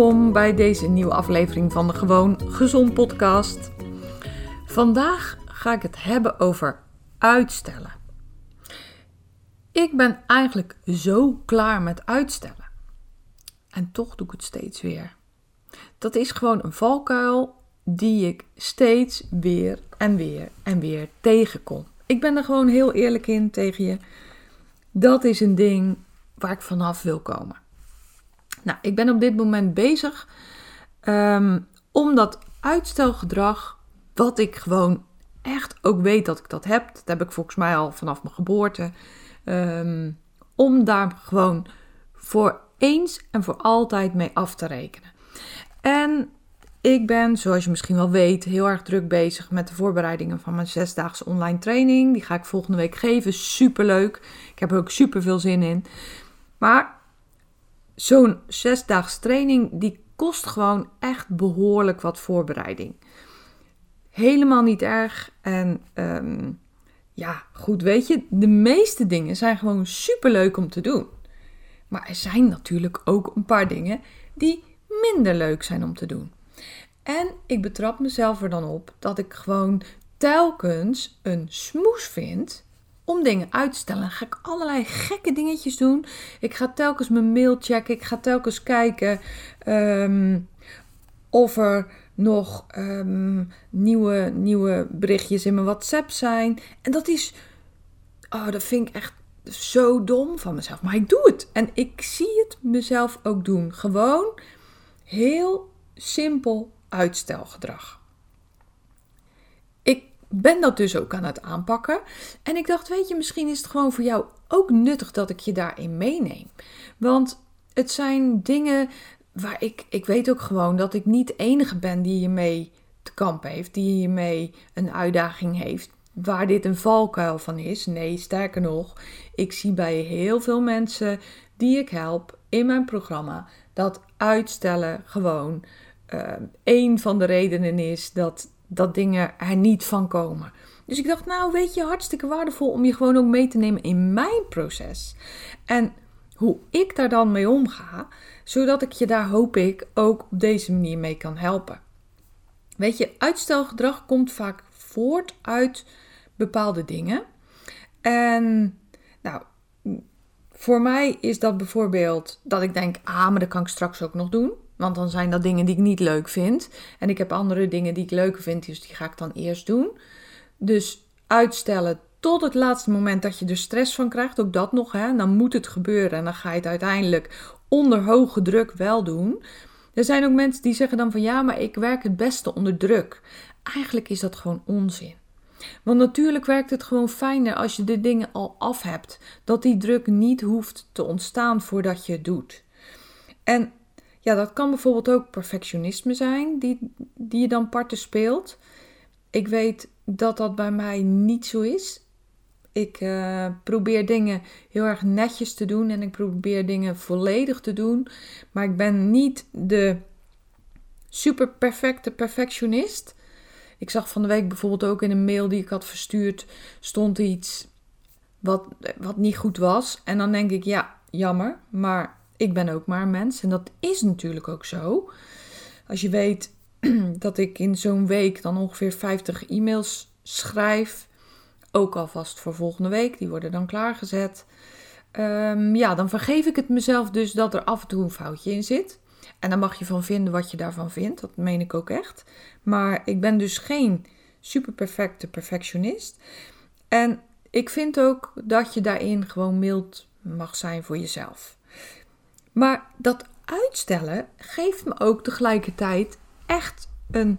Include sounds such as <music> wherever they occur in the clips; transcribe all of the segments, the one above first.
Welkom bij deze nieuwe aflevering van de Gewoon Gezond podcast. Vandaag ga ik het hebben over uitstellen. Ik ben eigenlijk zo klaar met uitstellen. En toch doe ik het steeds weer. Dat is gewoon een valkuil die ik steeds weer en weer en weer tegenkom. Ik ben er gewoon heel eerlijk in tegen je. Dat is een ding waar ik vanaf wil komen. Nou, ik ben op dit moment bezig um, om dat uitstelgedrag, wat ik gewoon echt ook weet dat ik dat heb, dat heb ik volgens mij al vanaf mijn geboorte, um, om daar gewoon voor eens en voor altijd mee af te rekenen. En ik ben, zoals je misschien wel weet, heel erg druk bezig met de voorbereidingen van mijn zesdaagse online training. Die ga ik volgende week geven. Super leuk. Ik heb er ook super veel zin in. Maar zo'n zesdaagse training, die kost gewoon echt behoorlijk wat voorbereiding. Helemaal niet erg. En um, ja, goed, weet je, de meeste dingen zijn gewoon super leuk om te doen. Maar er zijn natuurlijk ook een paar dingen die minder leuk zijn om te doen. En ik betrap mezelf er dan op dat ik gewoon telkens een smoes vind dingen uit te. Dan ga ik allerlei gekke dingetjes doen. Ik ga telkens mijn mail checken. Ik ga telkens kijken um, of er nog um, nieuwe, nieuwe berichtjes in mijn WhatsApp zijn. En dat is, oh, dat vind ik echt zo dom van mezelf. Maar ik doe het. En ik zie het mezelf ook doen. Gewoon heel simpel uitstelgedrag. Ben dat dus ook aan het aanpakken. En ik dacht, weet je, misschien is het gewoon voor jou ook nuttig dat ik je daarin meeneem. Want het zijn dingen waar ik, ik weet ook gewoon dat ik niet de enige ben die hiermee te kampen heeft, die hiermee een uitdaging heeft. Waar dit een valkuil van is. Nee, sterker nog, ik zie bij heel veel mensen die ik help in mijn programma dat uitstellen gewoon een van de redenen is dat, dat dingen er niet van komen. Dus ik dacht, nou weet je, hartstikke waardevol om je gewoon ook mee te nemen in mijn proces. En hoe ik daar dan mee omga, zodat ik je daar hoop ik ook op deze manier mee kan helpen. Weet je, uitstelgedrag komt vaak voort uit bepaalde dingen. En nou, voor mij is dat bijvoorbeeld dat ik denk, ah, maar dat kan ik straks ook nog doen. Want dan zijn dat dingen die ik niet leuk vind. En ik heb andere dingen die ik leuker vind, dus die ga ik dan eerst doen. Dus uitstellen tot het laatste moment dat je er stress van krijgt, ook dat nog. Hè? Dan moet het gebeuren en dan ga je het uiteindelijk onder hoge druk wel doen. Er zijn ook mensen die zeggen dan van ja, maar ik werk het beste onder druk. Eigenlijk is dat gewoon onzin. Want natuurlijk werkt het gewoon fijner als je de dingen al af hebt. Dat die druk niet hoeft te ontstaan voordat je het doet. En ja, dat kan bijvoorbeeld ook perfectionisme zijn, die, die je dan parten speelt. Ik weet dat dat bij mij niet zo is. Ik uh, probeer dingen heel erg netjes te doen en ik probeer dingen volledig te doen. Maar ik ben niet de super perfecte perfectionist. Ik zag van de week bijvoorbeeld ook in een mail die ik had verstuurd, stond iets wat, wat niet goed was. En dan denk ik, ja, jammer, maar ik ben ook maar een mens. En dat is natuurlijk ook zo. Als je weet <clears throat> dat ik in zo'n week dan ongeveer 50 e-mails schrijf, ook alvast voor volgende week, die worden dan klaargezet. ehm, ja, dan vergeef ik het mezelf dus dat er af en toe een foutje in zit. En dan mag je van vinden wat je daarvan vindt. Dat meen ik ook echt. Maar ik ben dus geen super perfecte perfectionist. En ik vind ook dat je daarin gewoon mild mag zijn voor jezelf. Maar dat uitstellen geeft me ook tegelijkertijd echt een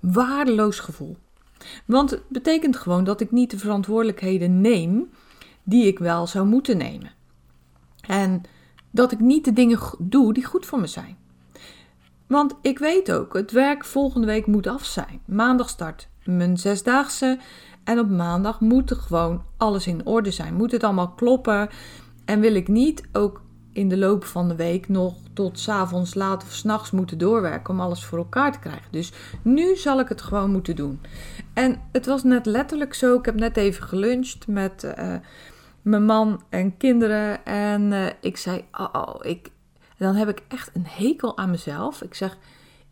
waardeloos gevoel. Want het betekent gewoon dat ik niet de verantwoordelijkheden neem die ik wel zou moeten nemen. En dat ik niet de dingen doe die goed voor me zijn. Want ik weet ook, het werk volgende week moet af zijn. Maandag start mijn zesdaagse. En op maandag moet er gewoon alles in orde zijn. Moet het allemaal kloppen. En wil ik niet ook in de loop van de week nog tot s avonds laat of s'nachts moeten doorwerken om alles voor elkaar te krijgen. Dus nu zal ik het gewoon moeten doen. En het was net letterlijk zo. Ik heb net even geluncht met uh, mijn man en kinderen. En uh, ik zei: Oh, oh ik. dan heb ik echt een hekel aan mezelf. Ik zeg: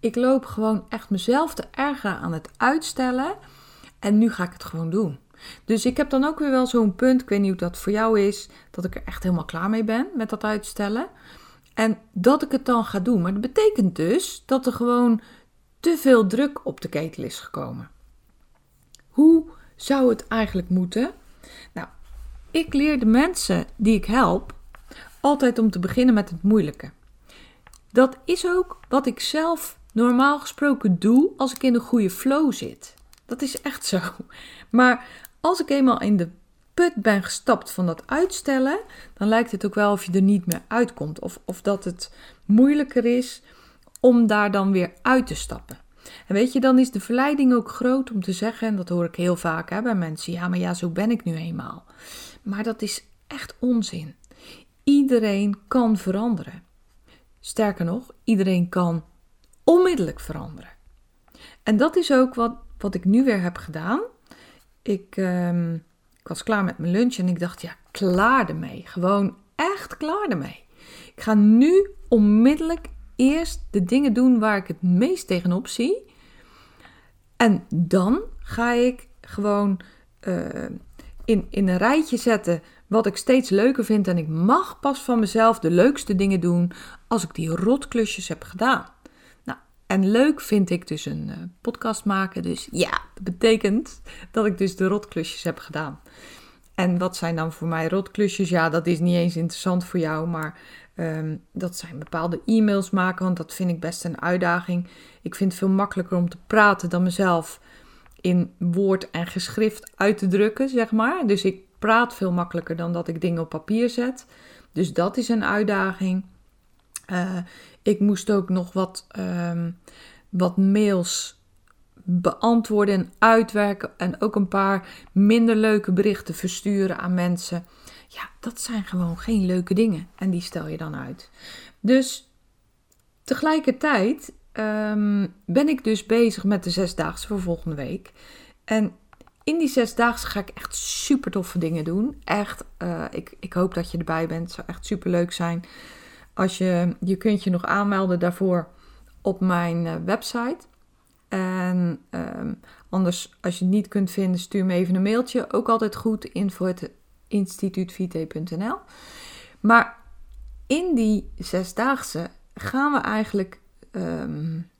Ik loop gewoon echt mezelf te ergeren aan het uitstellen. En nu ga ik het gewoon doen. Dus ik heb dan ook weer wel zo'n punt, ik weet niet hoe dat voor jou is, dat ik er echt helemaal klaar mee ben met dat uitstellen. En dat ik het dan ga doen. Maar dat betekent dus dat er gewoon te veel druk op de ketel is gekomen. Hoe zou het eigenlijk moeten? Nou, ik leer de mensen die ik help altijd om te beginnen met het moeilijke. Dat is ook wat ik zelf normaal gesproken doe als ik in een goede flow zit. Dat is echt zo. Maar als ik eenmaal in de put ben gestapt van dat uitstellen, dan lijkt het ook wel of je er niet meer uitkomt. Of, of dat het moeilijker is om daar dan weer uit te stappen. En weet je, dan is de verleiding ook groot om te zeggen, en dat hoor ik heel vaak hè, bij mensen, ja, maar ja, zo ben ik nu eenmaal. Maar dat is echt onzin. Iedereen kan veranderen. Sterker nog, iedereen kan onmiddellijk veranderen. En dat is ook wat, wat ik nu weer heb gedaan. Ik, um, ik was klaar met mijn lunch en ik dacht, ja, klaar ermee. Gewoon echt klaar ermee. Ik ga nu onmiddellijk eerst de dingen doen waar ik het meest tegenop zie. En dan ga ik gewoon uh, in, in een rijtje zetten wat ik steeds leuker vind. En ik mag pas van mezelf de leukste dingen doen als ik die rotklusjes heb gedaan. En leuk vind ik dus een uh, podcast maken. Dus ja, dat betekent dat ik dus de rotklusjes heb gedaan. En wat zijn dan voor mij rotklusjes? Ja, dat is niet eens interessant voor jou, maar um, dat zijn bepaalde e-mails maken, want dat vind ik best een uitdaging. Ik vind het veel makkelijker om te praten dan mezelf in woord en geschrift uit te drukken, zeg maar. Dus ik praat veel makkelijker dan dat ik dingen op papier zet. Dus dat is een uitdaging. Uh, ik moest ook nog wat, um, wat mails beantwoorden en uitwerken. En ook een paar minder leuke berichten versturen aan mensen. Ja, dat zijn gewoon geen leuke dingen. En die stel je dan uit. Dus tegelijkertijd um, ben ik dus bezig met de zesdaagse voor volgende week. En in die zesdaagse ga ik echt super toffe dingen doen. Echt, uh, ik, ik hoop dat je erbij bent. Het zou echt super leuk zijn. Als je, je kunt je nog aanmelden daarvoor op mijn uh, website. En um, anders, als je het niet kunt vinden, stuur me even een mailtje. Ook altijd goed, info het instituutvite.nl. Maar in die zesdaagse gaan we eigenlijk, um,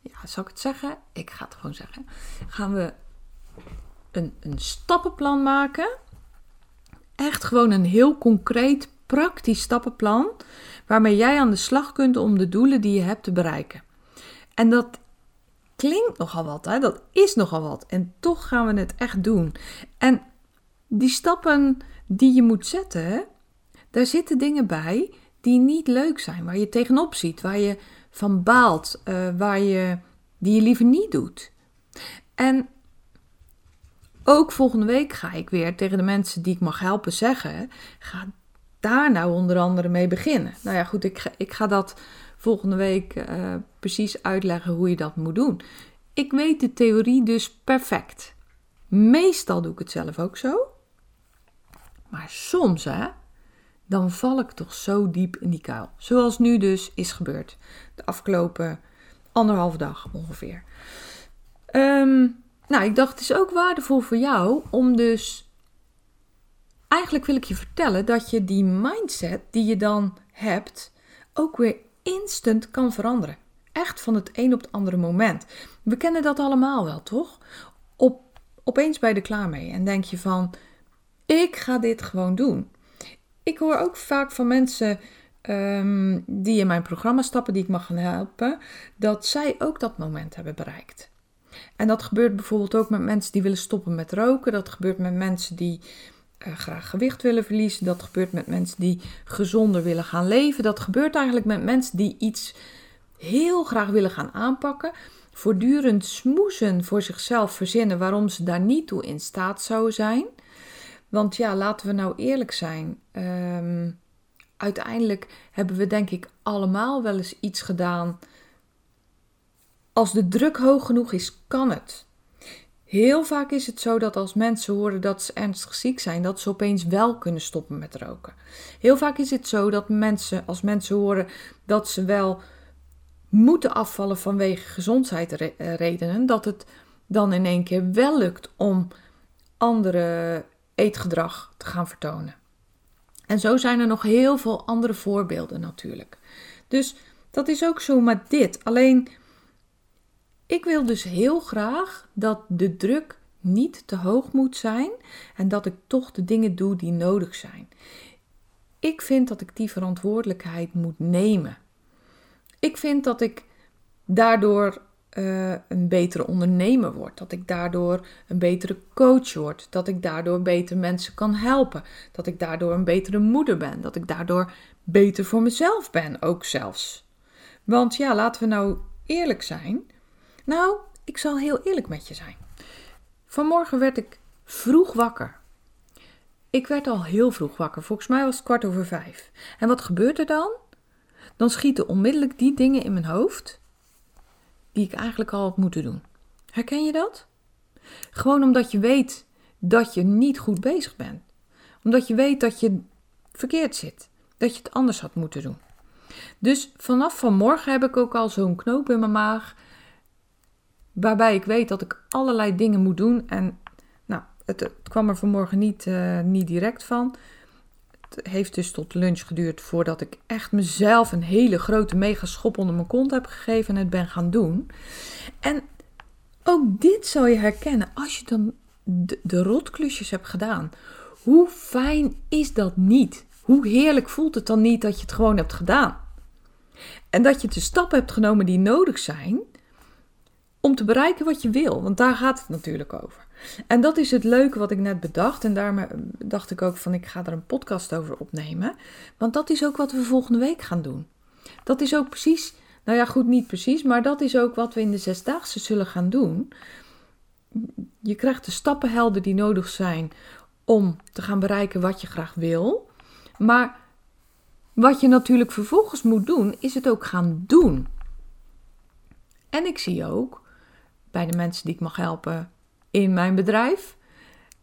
ja, zal ik het zeggen? Ik ga het gewoon zeggen. Gaan we een, een stappenplan maken. Echt gewoon een heel concreet, praktisch stappenplan waarmee jij aan de slag kunt om de doelen die je hebt te bereiken. En dat klinkt nogal wat, hè? dat is nogal wat. En toch gaan we het echt doen. En die stappen die je moet zetten, daar zitten dingen bij die niet leuk zijn, waar je tegenop ziet, waar je van baalt, uh, waar je, die je liever niet doet. En ook volgende week ga ik weer tegen de mensen die ik mag helpen zeggen: ga daar nou onder andere mee beginnen? Nou ja, goed, ik ga, ik ga dat volgende week uh, precies uitleggen hoe je dat moet doen. Ik weet de theorie dus perfect. Meestal doe ik het zelf ook zo. Maar soms, hè, dan val ik toch zo diep in die kuil. Zoals nu dus is gebeurd. De afgelopen anderhalf dag ongeveer. Um, nou, ik dacht het is ook waardevol voor jou om dus eigenlijk wil ik je vertellen dat je die mindset die je dan hebt ook weer instant kan veranderen. Echt van het een op het andere moment. We kennen dat allemaal wel, toch? Op, opeens ben je er klaar mee en denk je van, ik ga dit gewoon doen. Ik hoor ook vaak van mensen ehm, die in mijn programma stappen, die ik mag gaan helpen, dat zij ook dat moment hebben bereikt. En dat gebeurt bijvoorbeeld ook met mensen die willen stoppen met roken. Dat gebeurt met mensen die uh, graag gewicht willen verliezen. Dat gebeurt met mensen die gezonder willen gaan leven. Dat gebeurt eigenlijk met mensen die iets heel graag willen gaan aanpakken. Voortdurend smoezen voor zichzelf verzinnen waarom ze daar niet toe in staat zouden zijn. Want ja, laten we nou eerlijk zijn. Ehm, uiteindelijk hebben we denk ik allemaal wel eens iets gedaan. Als de druk hoog genoeg is, kan het. Heel vaak is het zo dat als mensen horen dat ze ernstig ziek zijn, dat ze opeens wel kunnen stoppen met roken. Heel vaak is het zo dat mensen, als mensen horen dat ze wel moeten afvallen vanwege gezondheidsredenen, dat het dan in één keer wel lukt om andere eetgedrag te gaan vertonen. En zo zijn er nog heel veel andere voorbeelden natuurlijk. Dus dat is ook zo met dit. Alleen ik wil dus heel graag dat de druk niet te hoog moet zijn en dat ik toch de dingen doe die nodig zijn. Ik vind dat ik die verantwoordelijkheid moet nemen. Ik vind dat ik daardoor uh, een betere ondernemer word, dat ik daardoor een betere coach word, dat ik daardoor beter mensen kan helpen, dat ik daardoor een betere moeder ben, dat ik daardoor beter voor mezelf ben, ook zelfs. Want ja, laten we nou eerlijk zijn. Nou, ik zal heel eerlijk met je zijn. Vanmorgen werd ik vroeg wakker. Ik werd al heel vroeg wakker. Volgens mij was het kwart over vijf. En wat gebeurt er dan? Dan schieten onmiddellijk die dingen in mijn hoofd die ik eigenlijk al had moeten doen. Herken je dat? Gewoon omdat je weet dat je niet goed bezig bent. Omdat je weet dat je verkeerd zit. Dat je het anders had moeten doen. Dus vanaf vanmorgen heb ik ook al zo'n knoop in mijn maag. Waarbij ik weet dat ik allerlei dingen moet doen. En nou, het, kwam er vanmorgen niet, uh, niet direct van. Het heeft dus tot lunch geduurd voordat ik echt mezelf een hele grote mega schop onder mijn kont heb gegeven en het ben gaan doen. En ook dit zal je herkennen als je dan de rotklusjes hebt gedaan. Hoe fijn is dat niet? Hoe heerlijk voelt het dan niet dat je het gewoon hebt gedaan? En dat je de stappen hebt genomen die nodig zijn om te bereiken wat je wil. Want daar gaat het natuurlijk over. En dat is het leuke wat ik net bedacht. En daarmee dacht ik ook van ik ga er een podcast over opnemen. Want dat is ook wat we volgende week gaan doen. Dat is ook precies, nou ja goed niet precies, maar dat is ook wat we in de zesdaagse zullen gaan doen. Je krijgt de stappenhelden die nodig zijn om te gaan bereiken wat je graag wil. Maar wat je natuurlijk vervolgens moet doen, is het ook gaan doen. En ik zie ook bij de mensen die ik mag helpen in mijn bedrijf,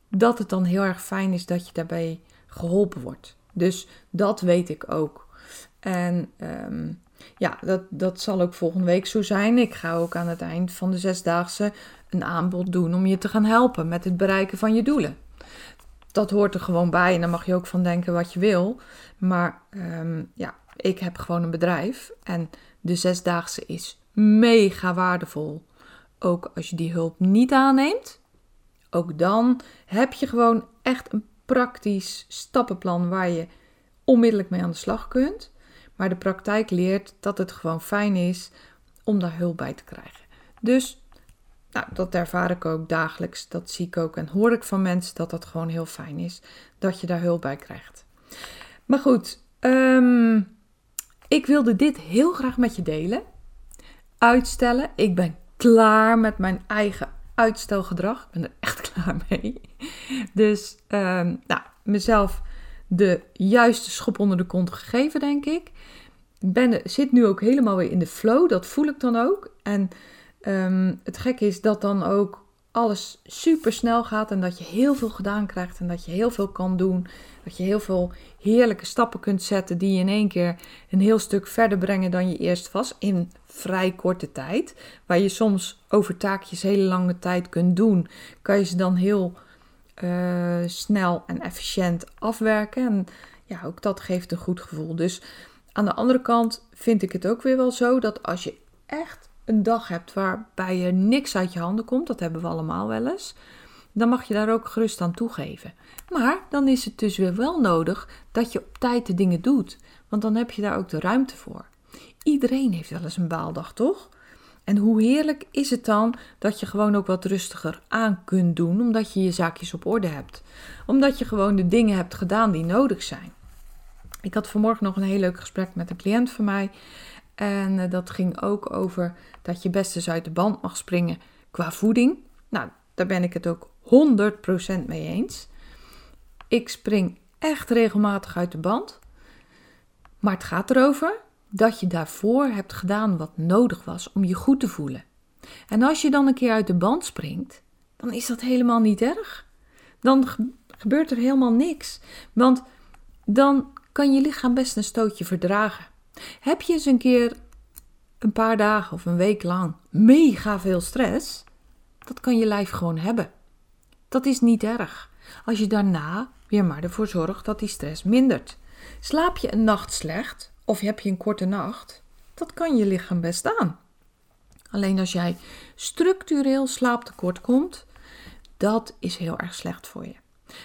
dat het dan heel erg fijn is dat je daarbij geholpen wordt. Dus dat weet ik ook. En ehm, ja, dat, dat zal ook volgende week zo zijn. Ik ga ook aan het eind van de zesdaagse een aanbod doen om je te gaan helpen met het bereiken van je doelen. Dat hoort er gewoon bij en daar mag je ook van denken wat je wil. Maar ehm, ja, ik heb gewoon een bedrijf en de zesdaagse is mega waardevol ook als je die hulp niet aanneemt, ook dan heb je gewoon echt een praktisch stappenplan waar je onmiddellijk mee aan de slag kunt. Maar de praktijk leert dat het gewoon fijn is om daar hulp bij te krijgen. Dus nou, dat ervaar ik ook dagelijks. Dat zie ik ook en hoor ik van mensen dat dat gewoon heel fijn is dat je daar hulp bij krijgt. Maar goed, um, ik wilde dit heel graag met je delen. Uitstellen. Ik ben klaar met mijn eigen uitstelgedrag. Ik ben er echt <laughs> klaar mee. Dus um, nou, mezelf de juiste schop onder de kont gegeven, denk ik. Ben, zit nu ook helemaal weer in de flow. Dat voel ik dan ook. En um, het gekke is dat dan ook alles super snel gaat en dat je heel veel gedaan krijgt en dat je heel veel kan doen. Dat je heel veel heerlijke stappen kunt zetten die je in één keer een heel stuk verder brengen dan je eerst was in vrij korte tijd. Waar je soms over taakjes hele lange tijd kunt doen, kan je ze dan heel eh, snel en efficiënt afwerken. En ja, ook dat geeft een goed gevoel. Dus aan de andere kant vind ik het ook weer wel zo dat als je echt een dag hebt waarbij je niks uit je handen komt, dat hebben we allemaal wel eens, dan mag je daar ook gerust aan toegeven. Maar dan is het dus weer wel nodig dat je op tijd de dingen doet, want dan heb je daar ook de ruimte voor. Iedereen heeft wel eens een baaldag, toch? En hoe heerlijk is het dan dat je gewoon ook wat rustiger aan kunt doen, omdat je je zaakjes op orde hebt. Omdat je gewoon de dingen hebt gedaan die nodig zijn. Ik had vanmorgen nog een heel leuk gesprek met een cliënt van mij. En eh, dat ging ook over dat je best eens uit de band mag springen qua voeding. Nou, daar ben ik het ook 100% mee eens. Ik spring echt regelmatig uit de band. Maar het gaat erover dat je daarvoor hebt gedaan wat nodig was om je goed te voelen. En als je dan een keer uit de band springt, dan is dat helemaal niet erg. Dan gebeurt er helemaal niks. Want dan kan je lichaam best een stootje verdragen. Heb je eens een keer een paar dagen of een week lang mega veel stress, dat kan je lijf gewoon hebben. Dat is niet erg. Als je daarna weer maar ervoor zorgt dat die stress mindert. Slaap je een nacht slecht of heb je een korte nacht, dat kan je lichaam best aan. Alleen als jij structureel slaaptekort komt, dat is heel erg slecht voor je.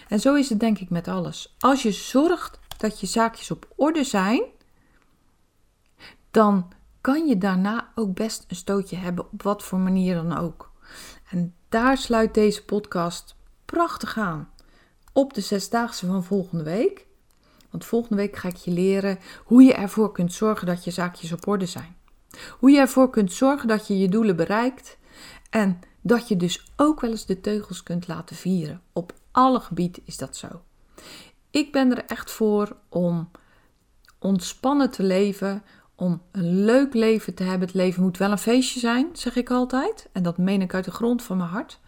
En zo is het denk ik met alles. Als je zorgt dat je zaakjes op orde zijn, dan kan je daarna ook best een stootje hebben, op wat voor manier dan ook. En daar sluit deze podcast prachtig aan. Op de zesdaagse van volgende week. Want volgende week ga ik je leren hoe je ervoor kunt zorgen dat je zaakjes op orde zijn. Hoe je ervoor kunt zorgen dat je je doelen bereikt. En dat je dus ook wel eens de teugels kunt laten vieren. Op alle gebieden is dat zo. Ik ben er echt voor om ontspannen te leven, om een leuk leven te hebben. Het leven moet wel een feestje zijn, zeg ik altijd. En dat meen ik uit de grond van mijn hart.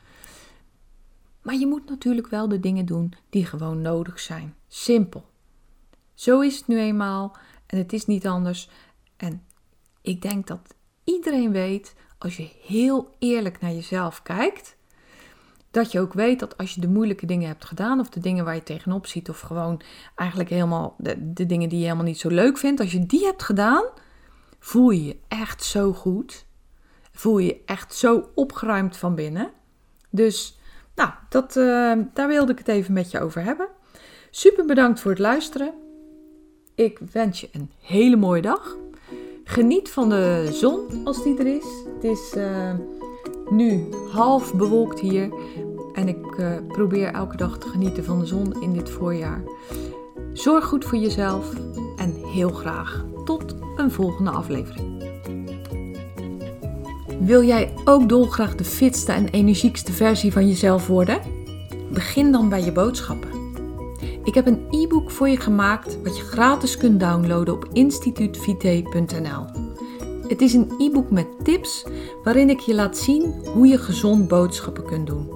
Maar je moet natuurlijk wel de dingen doen die gewoon nodig zijn. Simpel. Zo is het nu eenmaal en het is niet anders. En ik denk dat iedereen weet, als je heel eerlijk naar jezelf kijkt, dat je ook weet dat als je de moeilijke dingen hebt gedaan, of de dingen waar je tegenop ziet, of gewoon eigenlijk helemaal de, de dingen die je helemaal niet zo leuk vindt, als je die hebt gedaan, voel je je echt zo goed. Voel je je echt zo opgeruimd van binnen. Dus, nou, dat, uh, daar wilde ik het even met je over hebben. Super bedankt voor het luisteren. Ik wens je een hele mooie dag. Geniet van de zon als die er is. Het is uh, nu half bewolkt hier. En ik uh, probeer elke dag te genieten van de zon in dit voorjaar. Zorg goed voor jezelf en heel graag tot een volgende aflevering. Wil jij ook dolgraag de fitste en energiekste versie van jezelf worden? Begin dan bij je boodschappen. Ik heb een e-book voor je gemaakt wat je gratis kunt downloaden op instituutvite.nl. Het is een e-book met tips waarin ik je laat zien hoe je gezond boodschappen kunt doen.